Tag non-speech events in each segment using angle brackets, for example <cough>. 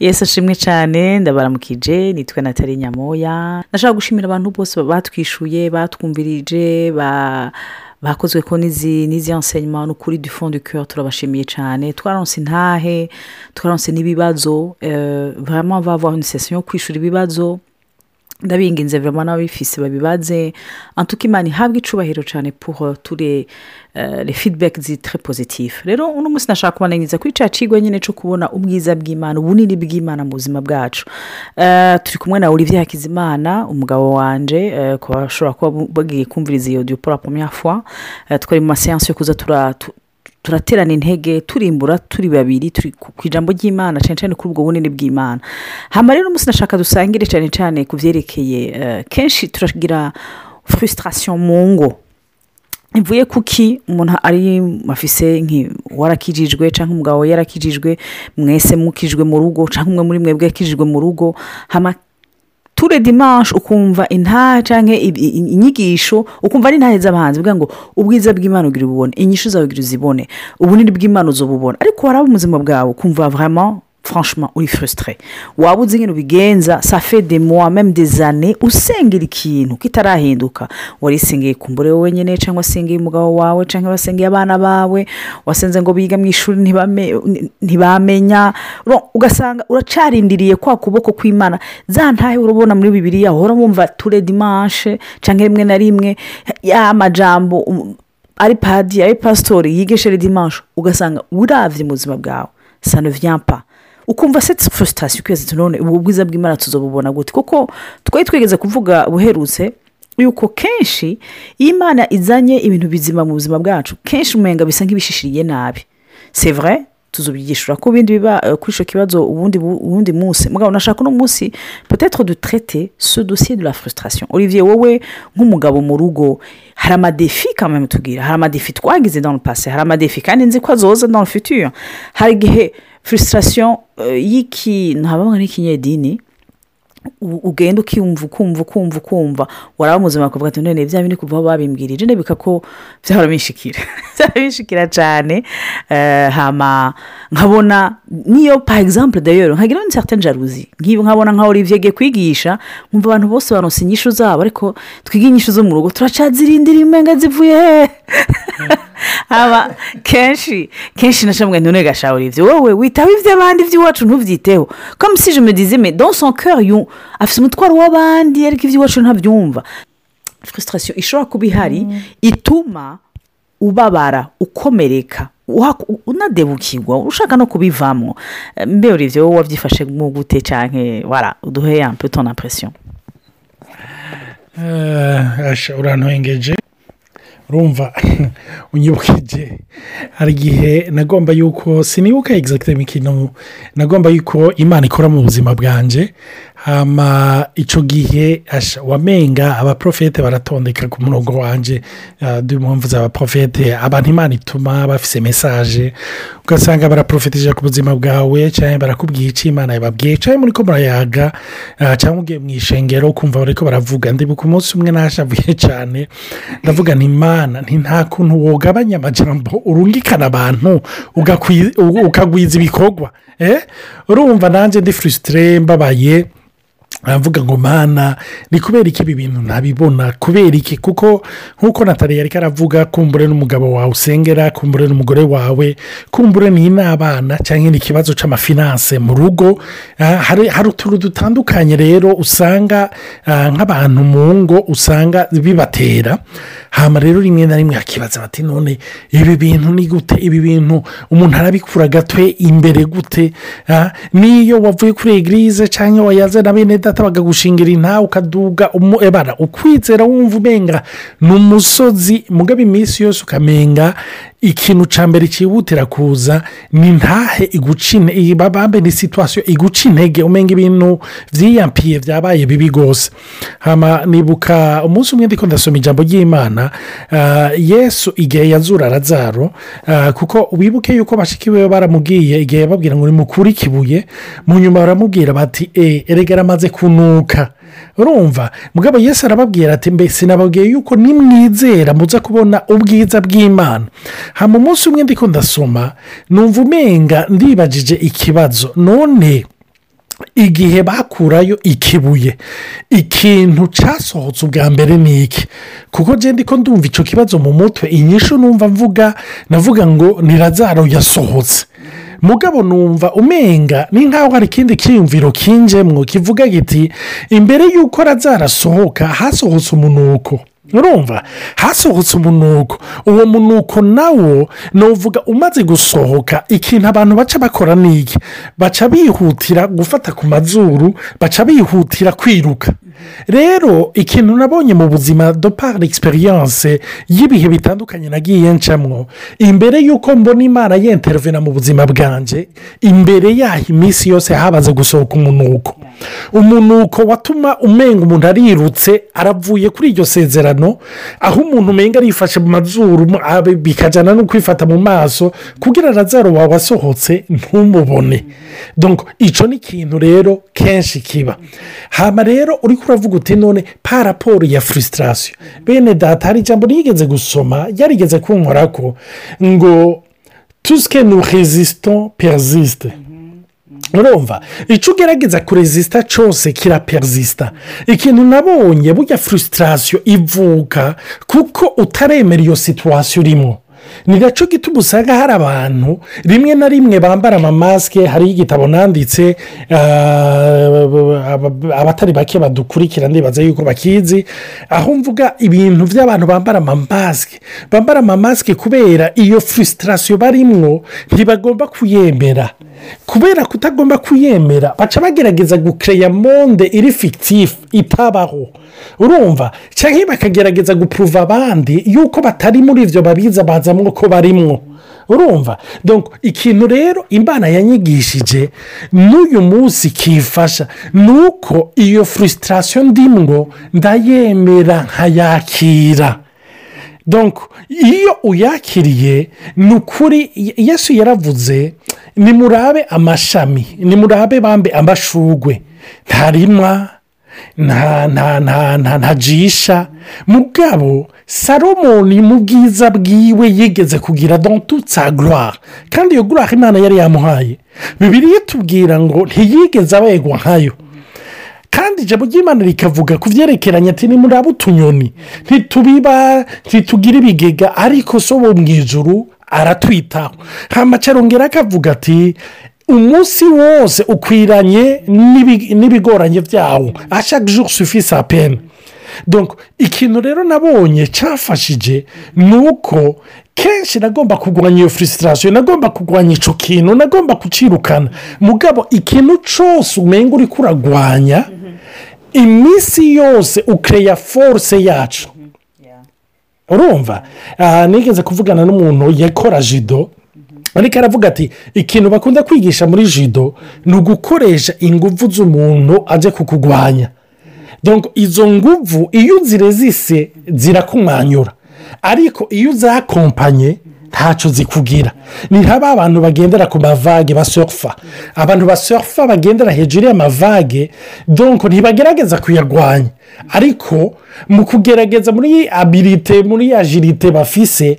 yesi ashimwe cyane ndabaramukije nitwe natali nyamoya. Nashaka gushimira abantu bose batwishuye batwumvirije ba bakozwe ko n'izi enseignement ni ukuri du fond du cœur turabashimiye cyane. Twaronse intahe twaronse n'ibibazo euh, vraiment va avoir une session yo kwishura ibibazo. Ndabinginze vraiment n'ababifise babibaze. Cas imana ihabwa icubahiro cyane euh, tous les euh, les feedback zi très positif rero uno munsi nashaka kubanangiza kuri ca cigwa nyine co kubona ubwiza bw'imana ubunini bw'imana mu buzima bwacu. Uh, turi kumwe na olivier hakizimana umugabo wanje uh, ku bashobora kuba bagiye kumviriza iyo fois. Uh, twari mu maseansi yo kuza turaterana intege turimbura turi babiri turi ku ijambo ry'imana cyane cyane kuri ubwo bunini bw'imana. Hama rero umunsi nashaka dusangire cyane cyane ku byerekeye eh, kenshi turagira frustration mu ngo. Ivuye kuki umuntu ari afise warakijijwe cyangwa umugabo we yarakijijwe mwese mukijwe mu rugo cyangwa umwe muri mwebwe yakijijwe mu rugo ture dimanche ukumva intaha cyangwa inyigisho ukumva ari intahe z'abahanzi bivuga ngo ubwiza bw'imana ugira ububone inyishu zawe ugira uzibone. Ubunini bw'imana uzobubona ariko waraba ubuzima bwawe ukumva vraiment franchement uri frustre waba uzi nyine ubigenza des mois même des années usengera ikintu kitarahinduka warisengeye kumbure wowe nyine cyangwa wasengeye umugabo wawe cyangwa wasengeye abana bawe. Wasenze ngo biga mu ishuri ntibame- ntibamenya ugasanga uracarindiriye kwa kuboko kw'imana. Za ntahe urabona muri bibiriya uhora wumva ture dimanche cyangwa rimwe na rimwe ya majambo um, ari padi ari pasitori yigishere dimanche ugasanga uravye mu buzima bwawe. Pas. Ukumva cette frustration ukwezi none ubu bwiza bw'imana tuzobubona gute? Kuko twari twigeze kuvuga buherutse yuko kenshi iyo imana izanye ibintu bizima mu buzima bwacu kenshi umenga bisa nk'ibishishiriye nabi. C'est vrai? Tuzobyigishura ko ibindi biba eh, kuri icyo kibazo ubundi bu- ubundi munsi. Mugabo nashaka uno munsi peut-être de traiter ce dossier de la frustration. Olivier wowe nk'umugabo mu rugo hari amadefi même tubwira hari amadefi twagize dans le passé. Hari amadefi kandi nzi ko azoza dans le futur. Hari igihe frustration y'ikintu habamo n'ikinyedini u- ugenda ukiyumva ukumva ukumva ukumva waraba muzima bakavuga ati none bya bindi kuva aho babimbwirije ndabika ko byahora binshikira cyane hama nkabona niyo par exemple d'ailleurs nkagira une certaine jalousie nkiba nkabona nka Olivier agiye kwigisha nkumva abantu bose baronse inyishu zabo ariko twiga inyishu zo mu rugo turacazirindira imenga zivuye he haba kenshi kenshi nacamwe none gasha Olivier wowe witaho iby'abandi iby'iwacu ntubyiteho comme si je me disais mais dans son cœur yu afite umutwaro w'abandi ariko iby'iwacu ntabyumva frustration ishobora kuba ihari ituma ubabara ukomereka unadebukirwa ushaka no kubivamo Eh, mbe Olivier wowe wabyifashe mu gute cyane wara uduhe un peu ton impression. Eh, asha uranwengeje urumva <laughs> unyibukije hari igihe nagomba yuko sinibuka egizagitema ikintu nagomba yuko imana ikora mu buzima bwanjye hama icyo gihe wamenga abaprofete baratondeka ku murongo wanjye du mpamvu z'abaprofete abantu imana ituma bafise mesaje ugasanga baraprofetije ku buzima bwawe cyangwa barakubwiye icyo imana yababwiye cyangwa muri ko murayaga. Ah, cyangwa ugiye mu ishengero ukumva bari ko baravuga ndibuka umunsi umwe nashavuye <laughs> cyane ndavuga ni imana nta kuntu wogabanya amajambo urungikana abantu ukagwiza ibikorwa. Eh? urumva nanjye ndi furisitire mbabaye. Aravuga ngo mana ni kubera iki ibi bintu ntabibona kubera iki? Kuko nk'uko natali yari aravuga kumbure n'umugabo wawe usengera kumbure n'umugore wawe kumbure ni n'abana cyangwa ni ikibazo cy'amafinanse mu rugo. Ah, hari utuntu dutandukanye rero usanga ah, nk'abantu mu ngo usanga bibatera. Hano rero rimwe na rimwe hakibaza bati none ibi bintu ni gute? Ibi bintu umuntu arabikura gatwe imbere gute? Ah, n'iyo wavuye kuri egirize cyangwa wayaze na bene data bakagushingira intawe ukaduga ebara ukwizera wumva umenga ni umusozi mugabo iminsi yose ukamenga ikintu cya mbere cyihutira kuza ni ntahe iguca intege bambe ni situwasiyo iguca intege umenga ibintu byiyampiye byabaye bibi rwose nibuka umunsi umwe ndiko ndasoma ijambo ry'imana ah, yesu igihe yazura razaro ah, kuko wibuke yuko bashikiwe baramubwiye igihe yababwira ngo nimukure ikibuye mu nyuma baramubwira bati e erega aramaze kunuka. Urumva mugabo yesu arababwira ati mbese nababwiye yuko nimwizera muza kubona ubwiza bw'imana. Hama umunsi umwe ndiko ndasoma numva umenga ndibagije ikibazo. None igihe bakurayo ikibuye. Ikintu cyasohotse ubwa mbere ni iki? Kuko ngende ko ndumva icyo kibazo mu mutwe inyishu numva mvuga navuga ngo ni razaro yasohotse mugabo numva umenga ni nkaho hari ikindi cyiyumviro kinjemwo kivuga giti imbere y'uko razaro asohoka hasohotse umunuko. Urumva? Hasohotse umunuko. Uwo munuko nawo ni uvuga umaze gusohoka ikintu abantu baca bakora ni iki baca bihutira gufata ku mazuru baca bihutira kwiruka. Rero ikintu nabonye mu buzima do par egisperiyanse y'ibihe bitandukanye nagiye ncamwo imbere y'uko mbona imana yentervena mu buzima bwanjye imbere yaho iminsi yose habaze gusohoka umunuko. Umunuko watuma umenga umuntu arirutse aravuye kuri iryo sezerano aho umuntu umenga arifashe mu mazuru bikajyana no kwifata mu maso kugira razaro wawe asohotse ntumubone icyo ni ikintu rero kenshi kiba. Haba rero uri kuravuga uti none paraporo ya furisitasiyo bene data hari ijambo ryigeze gusoma yarigeze kunkora ko ngo tusike nu rezisito perizisite urumva icyo ugerageza kurezisita cyose kiraperizisita ikintu nabonye burya furisitasiyo ivuka kuko utaremera iyo situwasiyo urimo ni na cyo gituma usanga hari abantu rimwe na rimwe bambara amamasike hariho igitabo nanditse abatari bake badukurikira ndibaza yuko bakizi aho mvuga ibintu by'abantu bambara amamasike. Bambara amamasike kubera iyo furisitasiyo barimwo ntibagomba kuyemera. Kubera kutagomba kuyemera baca bagerageza gukeya monde iri fikitifu itabaho. Urumva? Cyangwa bakagerageza gupuruva abandi yuko batari muri ibyo babiza bazamo ko barimwo. Urumva? Ikintu rero imana yanyigishije n'uyu munsi kifasha ni uko iyo furisitasiyo ndimwo ndayemera nkayakira. Iyo uyakiriye ni ukuri yesu yaravuze nimurabe amashami nimurabe bambe amashugwe ntarima ntajisha mugabo salomoni mu bwiza bwiwe yigeze kugira dontusa gura kandi iyo gura imana yari yamuhaye. Bibiri itubwira ngo ntiyigeze abegwa nkayo. Kandi ijambo ry'imana rikavuga ku byerekeranye ati ni muri utunyoni ntitubiba ntitugira ibigega. Ariko so wo mu ijuru aratwitaho. Hamacarongera akavuga ati umunsi wose ukwiranye n'ibigoranye byawo ashaka sufisi apeni ikintu rero nabonye cyafashije ni uko kenshi nagomba kurwanya iyo furisitasiyo nagomba kurwanya icyo kintu nagomba kucirukana. Mugabo ikintu cyose umenya uri kuragwanya iminsi yose ukeya force yacu. Urumva? Nigeze kuvugana n'umuntu yakora jido ariko aravuga ati ikintu bakunda kwigisha muri jido ni ugukoresha ingufu z'umuntu ajya kukugwanya. Izo nguvu iyo uzirezise zirakumanyura ariko iyo uzakompanye ntacyo zikugira. Ni nk'aba abantu bagendera ku mavage basofa abantu basofa bagendera hejuru y'amavage donko ntibagerageza kuyarwanya ariko mu kugerageza muri abirite muri ajirite bafise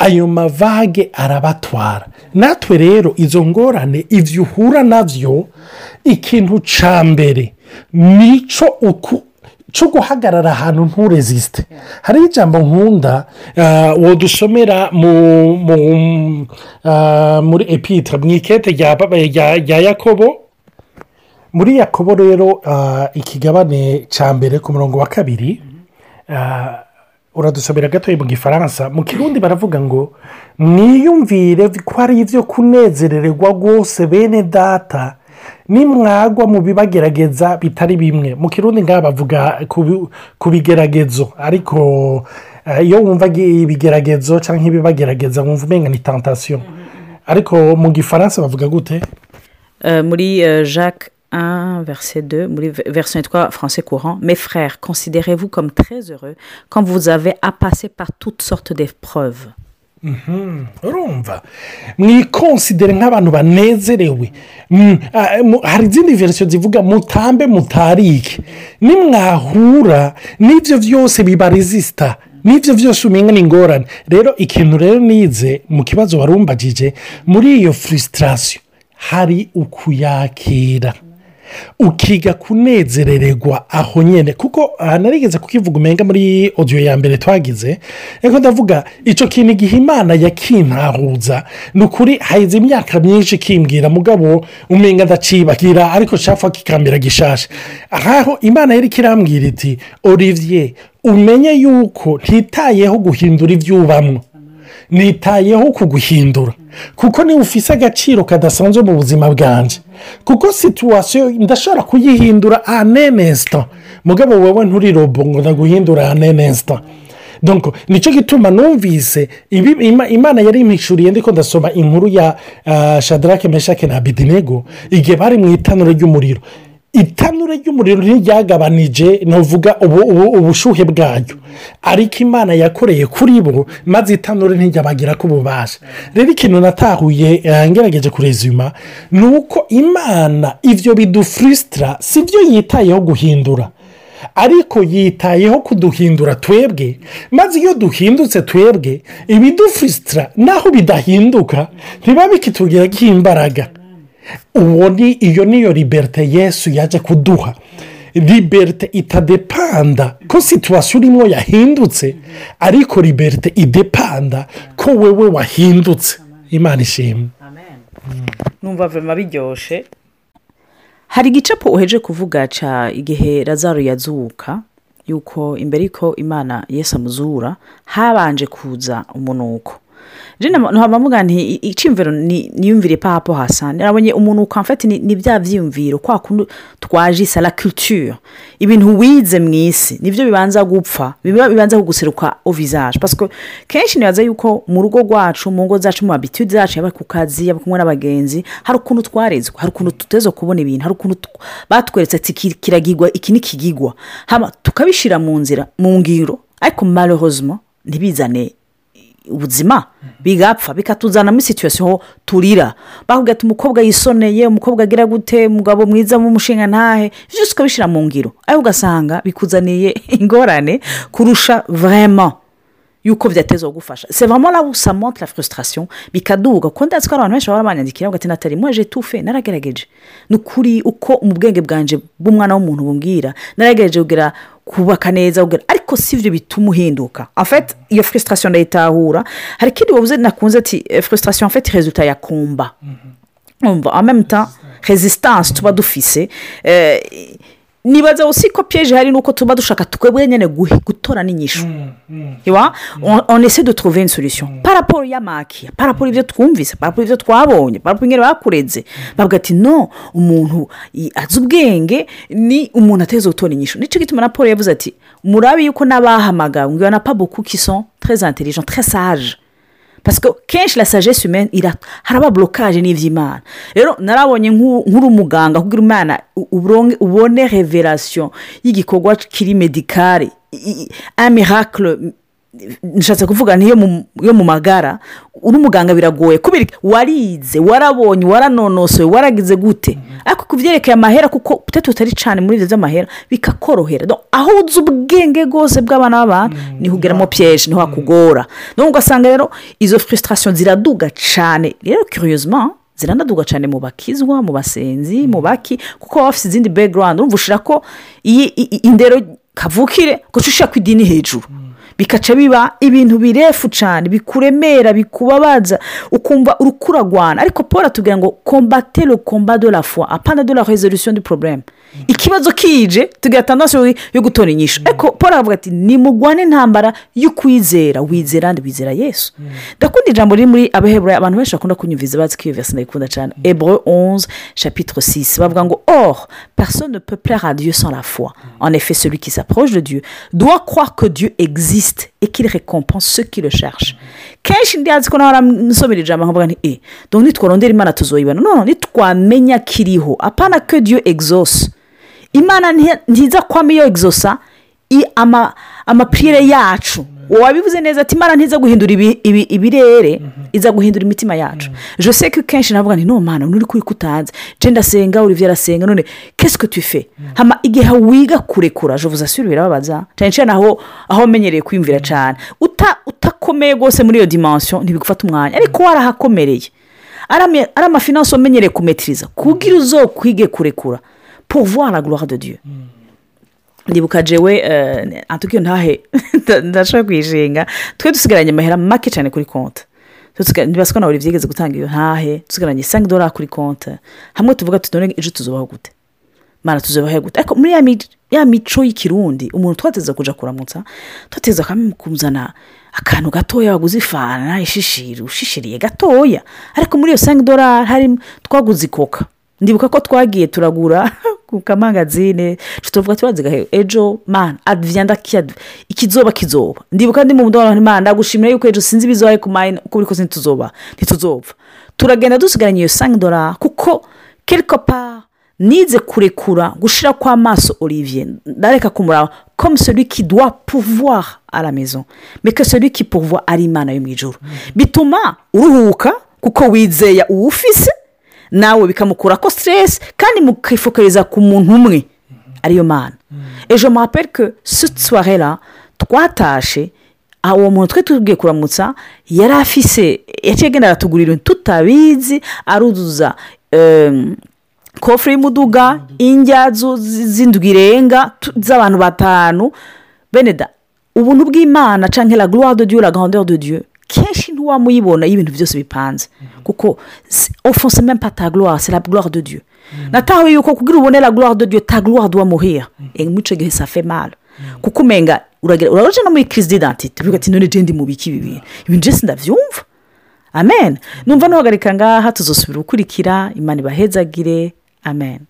ayo mavage arabatwara. Natwe rero izo ngorane ibyo uhura na byo ikintu cya mbere ni cyo uku cyo guhagarara ahantu nturezisite hariho ijambo nkunda wodusomera muri epitire mu ikete rya yakobo. Muri yakobo rero ikigabane cya mbere ku murongo wa kabiri uradusomera gatoya mu gifaransa. Mu kirundi baravuga ngo mwiyumvire ko ari ibyo kunezererwa rwose bene data. Nimwagwa mu bibagerageza bitari bimwe. Mu kirundi ngaha bavuga ku bigeragezo. Ariko iyo wumva ibigeragezo cyangwa ibibagerageza wumva umenya ni tantasiyo ariko mu gifaransa bavuga gute? Muri jacques 1, verset 2, version 3, français courant. Mes frères, considérez-vous comme très heureux quand vous avez à passer par toutes sortes d'épreuves. urumva mwikonsidere nk'abantu banezerewe hari izindi verisiyo zivuga mutambe mutarike nimwahura n'ibyo byose bibarizisita n'ibyo byose umenya ni ingorane rero ikintu rero nize mu kibazo warumbagije muri iyo furisitasiyo hari ukuyakira. Ukiga kunezerererwa aho nyine kuko aha narigeze kukivuga umenga muri odiyo ya mbere twagize reka ndavuga icyo kintu igihe imana yakintahuza ni ukuri hahize imyaka myinshi kimbwira mugabo umenga ndacibagira ariko nshaka kikambera gishasha aho imana yari kirambwira iti olivier umenye yuko ntitayeho guhindura ibyo nitayeho kuguhindura. Kuko niba ufise agaciro kadasanzwe mu buzima bwanjye kuko situwasiyo ndashobora kuyihindura anenesita mugabo wowe nturi robo ngo ndaguhindura anenesita ni cyo gituma numvise imana yari imishuriye ndiko ndasoma inkuru ya shadarake meshake na bidinego igihe bari mu itanura ry'umuriro. Itanura ry'umuriro ntiryagabanije ntuvuga ubushuhe bwaryo. Ariko imana yakoreye kuri bo maze itanura ntiryabagira ko ububasha. Rero ikintu natahuye ngerageje kurezima ni uko imana ibyo bidufurisitira si byo yitayeho guhindura. Ariko yitayeho kuduhindura twebwe maze iyo duhindutse twebwe ibidufurisitira naho bidahinduka ntiba bikitugiraho imbaraga. Ni iyo niyo liberite yesu yaje kuduha. Liberite itadepanda. Ko situwasiyo urimo yahindutse ariko liberite idepanda ko wowe wahindutse. Imana ishimwe. Numva vema biryoshye hari igicapo uheje kuvuga ca igihe razaro yazuka yuko imbere y'uko imana yesi amuzura habanje kuza umunuko. Ntabwo nti icyumviro niyumvire papo hasa. Nabonye umuntu ukamfata ni bya byiyumviro kwa kundi twaje la culture. Ibintu wize mu isi ni byo bibanza gupfa bibanza kuguseruka o visage. Pasiko kenshi nibaza yuko mu rugo rwacu mu ngo zacu mu mabitude zacu yaba ku kazi yaba kumwe n'abagenzi hari ukuntu twarezwe hari ukuntu tuteze kubona ibintu hari ukuntu batweretse ati kiragigwa iki ni kigigwa. Tukabishyira mu nzira mu ngiro. Ariko marehozimo ntibizane ubuzima bigapfa bikatuzanamo situwasiyo turira. Bakubwira ati umukobwa yisoneye umukobwa agira gute umugabo mwiza w'umushinga ntahe? Byose ukabishyira mu ngiro. Ariko ugasanga bikuzaniye ingorane kurusha vayema yuko byateza gufasha se vamo la usamonte la frustration. Bikaduga kuko ndazi ko abantu benshi baba banyandikira bagati natari mwaje tufe naragerageje. Ni ukuri uko mu bwenge bwanje bw'umwana w'umuntu bumbwira naragerageje kugira kubaka neza ariko si ibyo bituma uhinduka. Afite iyo frustration ndayitahura. Hari ikindi wabuze nakunze ati frustration afite resulta ya kumba. Umva? Amemuta resistance tuba dufise. Nibaza usiko piyeje hari nuko tuba dushaka twebwe nyine gutora n'inyishu on ese de trouver une solution. Paraporo y'amakiya paraporo ibyo twumvise paraporo ibyo twabonye paraporo ingero bakureze bavuga ati no umuntu azi ubwenge ni umuntu ateze gutora inyishu ni cyo gituma na paul yavuze ati murabe yuko n'abahamagawe ngo na pabuku kison très intelligent parce que kenshi la sagesse humaine haraba borokaje n'iby'imana rero narabonye nk'uri umuganga kugira umwana ubone reverasiyo y'igikorwa kiri medikare amirakire nshatse kuvuga niyo mu magara uri umuganga biragoye. Kubera warize warabonye waranonosoye waragize gute? Ariko ku byerekeye amahera kuko utari utari cyane muri ibyo by'amahera bikakorohera. Aho uzi ubwenge bwose bw'abana b'abantu ni ho ugeramo piyeje ni ho hakugora. Ugasanga rero izo frustration ziraduga cyane rero kiriyozima ziranaduga cyane mu bakizwa mu basenzi mu baki kuko baba bafite izindi background. Urumva ushira ko iyi indero kavukire guca ushaka idini hejuru. Bikaca biba ibintu birefu cyane bikuremera bikubabaza ukumva urukuragwana. Ariko paul atubwira ngo kombate le komba de la foi apana de la resolution du problème. Ikibazo kije tugira tandasiyo yo gutora inyishu. Ariko paul aravuga ati nimugwane intambara yo kwizera wizera wizera yesu. Ndakunda ijambo riri muri abaheburayi abantu benshi bakunda kunyumviza bazi ko iyo vesi ndayikunda cyane ebro onze chapitre six. Bavuga ngo or personne ne peut plaire à Dieu sans la foi. En effet celui qui s'approche de Dieu doit croire que Dieu existe et qu'il récompense ceux qui le cherchent. Kenshi ndiyazi ko nawe aramusomera ijambo nkavuga nti e dore nitworondera imana tuzoyibona none nitwamenya kiriho. Apana que Dieu exauce. Imana ntiza kwamo iyo egzosa amapirire yacu wabivuze neza ati imana ntiza guhindura ibirere iza guhindura imitima yacu. Jose ko kenshi navuga nti no mwana nturi kuri kutanze jenda asenga uriya arasenga none kesike tufe hama igihe wiga kurekura jovuze asubira birababaza. Cyane cyane aho aho umenyereye kwiyumvira cyane. Utakomeye rwose muri iyo dimansiyo ntibigufata umwanya. Ariko warahakomereye. Ari amafinansi umenyereye kumetiriza kubwira uzo kwige kurekura. Gloire de dieu. Ndibuka jewe eh, antukiyo ntahe <laughs> ndashobora kuyishinga twe dusigaranye amahera make cyane kuri konti ntibasi ko nawe byigeze gutanga iyo ntahe. Dusigaranye sangi dora kuri konti hamwe tuvuga tuti ejo tuzubaho gute? Mana tuzubaho gute? Ariko muri ya mi- ya mico y'ikirundi umuntu twateza kuja kuramutsa twateza kuzana akantu gatoya waguze ifana ishishiri ushishiriye gatoya. Ariko muri iyo sangi dora harimo twaguze ikoka. Ndibuka ko twagiye turagura <laughs> ku kamangazine tuvuga tubazigahe ejo mana adviyanda kiyadu ikizoba kizoba. Ndibuka ndi mu mudomo mana ndagushimira yuko ejo sinzi ibizoba ariko mayina uko biri kose ntituzova ntituzopfa. Turagenda dusigaranye iyo sangi dora kuko part nize kurekura gushira kw'amaso olivier. Ndareka kumuraba maison mais que celui qui pourvoit ari imana yo mu ijoro bituma uruhuka kuko wizeye uwufise nawe bikamukura ko siteresi kandi mukifokariza ku muntu umwe. Ariyo mana. Ejo maperi ke soirée la twatashe uwo muntu twe tubwiye kuramutsa yari afise yaciye agenda aratugurira tutabizi aruzuza em, kofure y'umuduga indya zu- zi- z'indwi irenga tu- z'abantu batanu. Bene da ubuntu bw'imana cyangwa la gloire de dieu la grandeur de dieu kenshi ntiwamuyibona iyo ibintu byose bipanze kuko ofonse même pas ta gloire c'est la gloire de dieu. Natawe yuko kugira ubone la gloire de dieu ta gloire doit mourir. Icyo gihe fait mal. Kuko umenga uragira uraje no muri crise d'identité. Uvuga ati none je ndi mu biki ibi bintu ibintu byose ndabyumva amen. Numva nuhagarika ngaha tuzosubira gukurikira imana ibahezagire amen.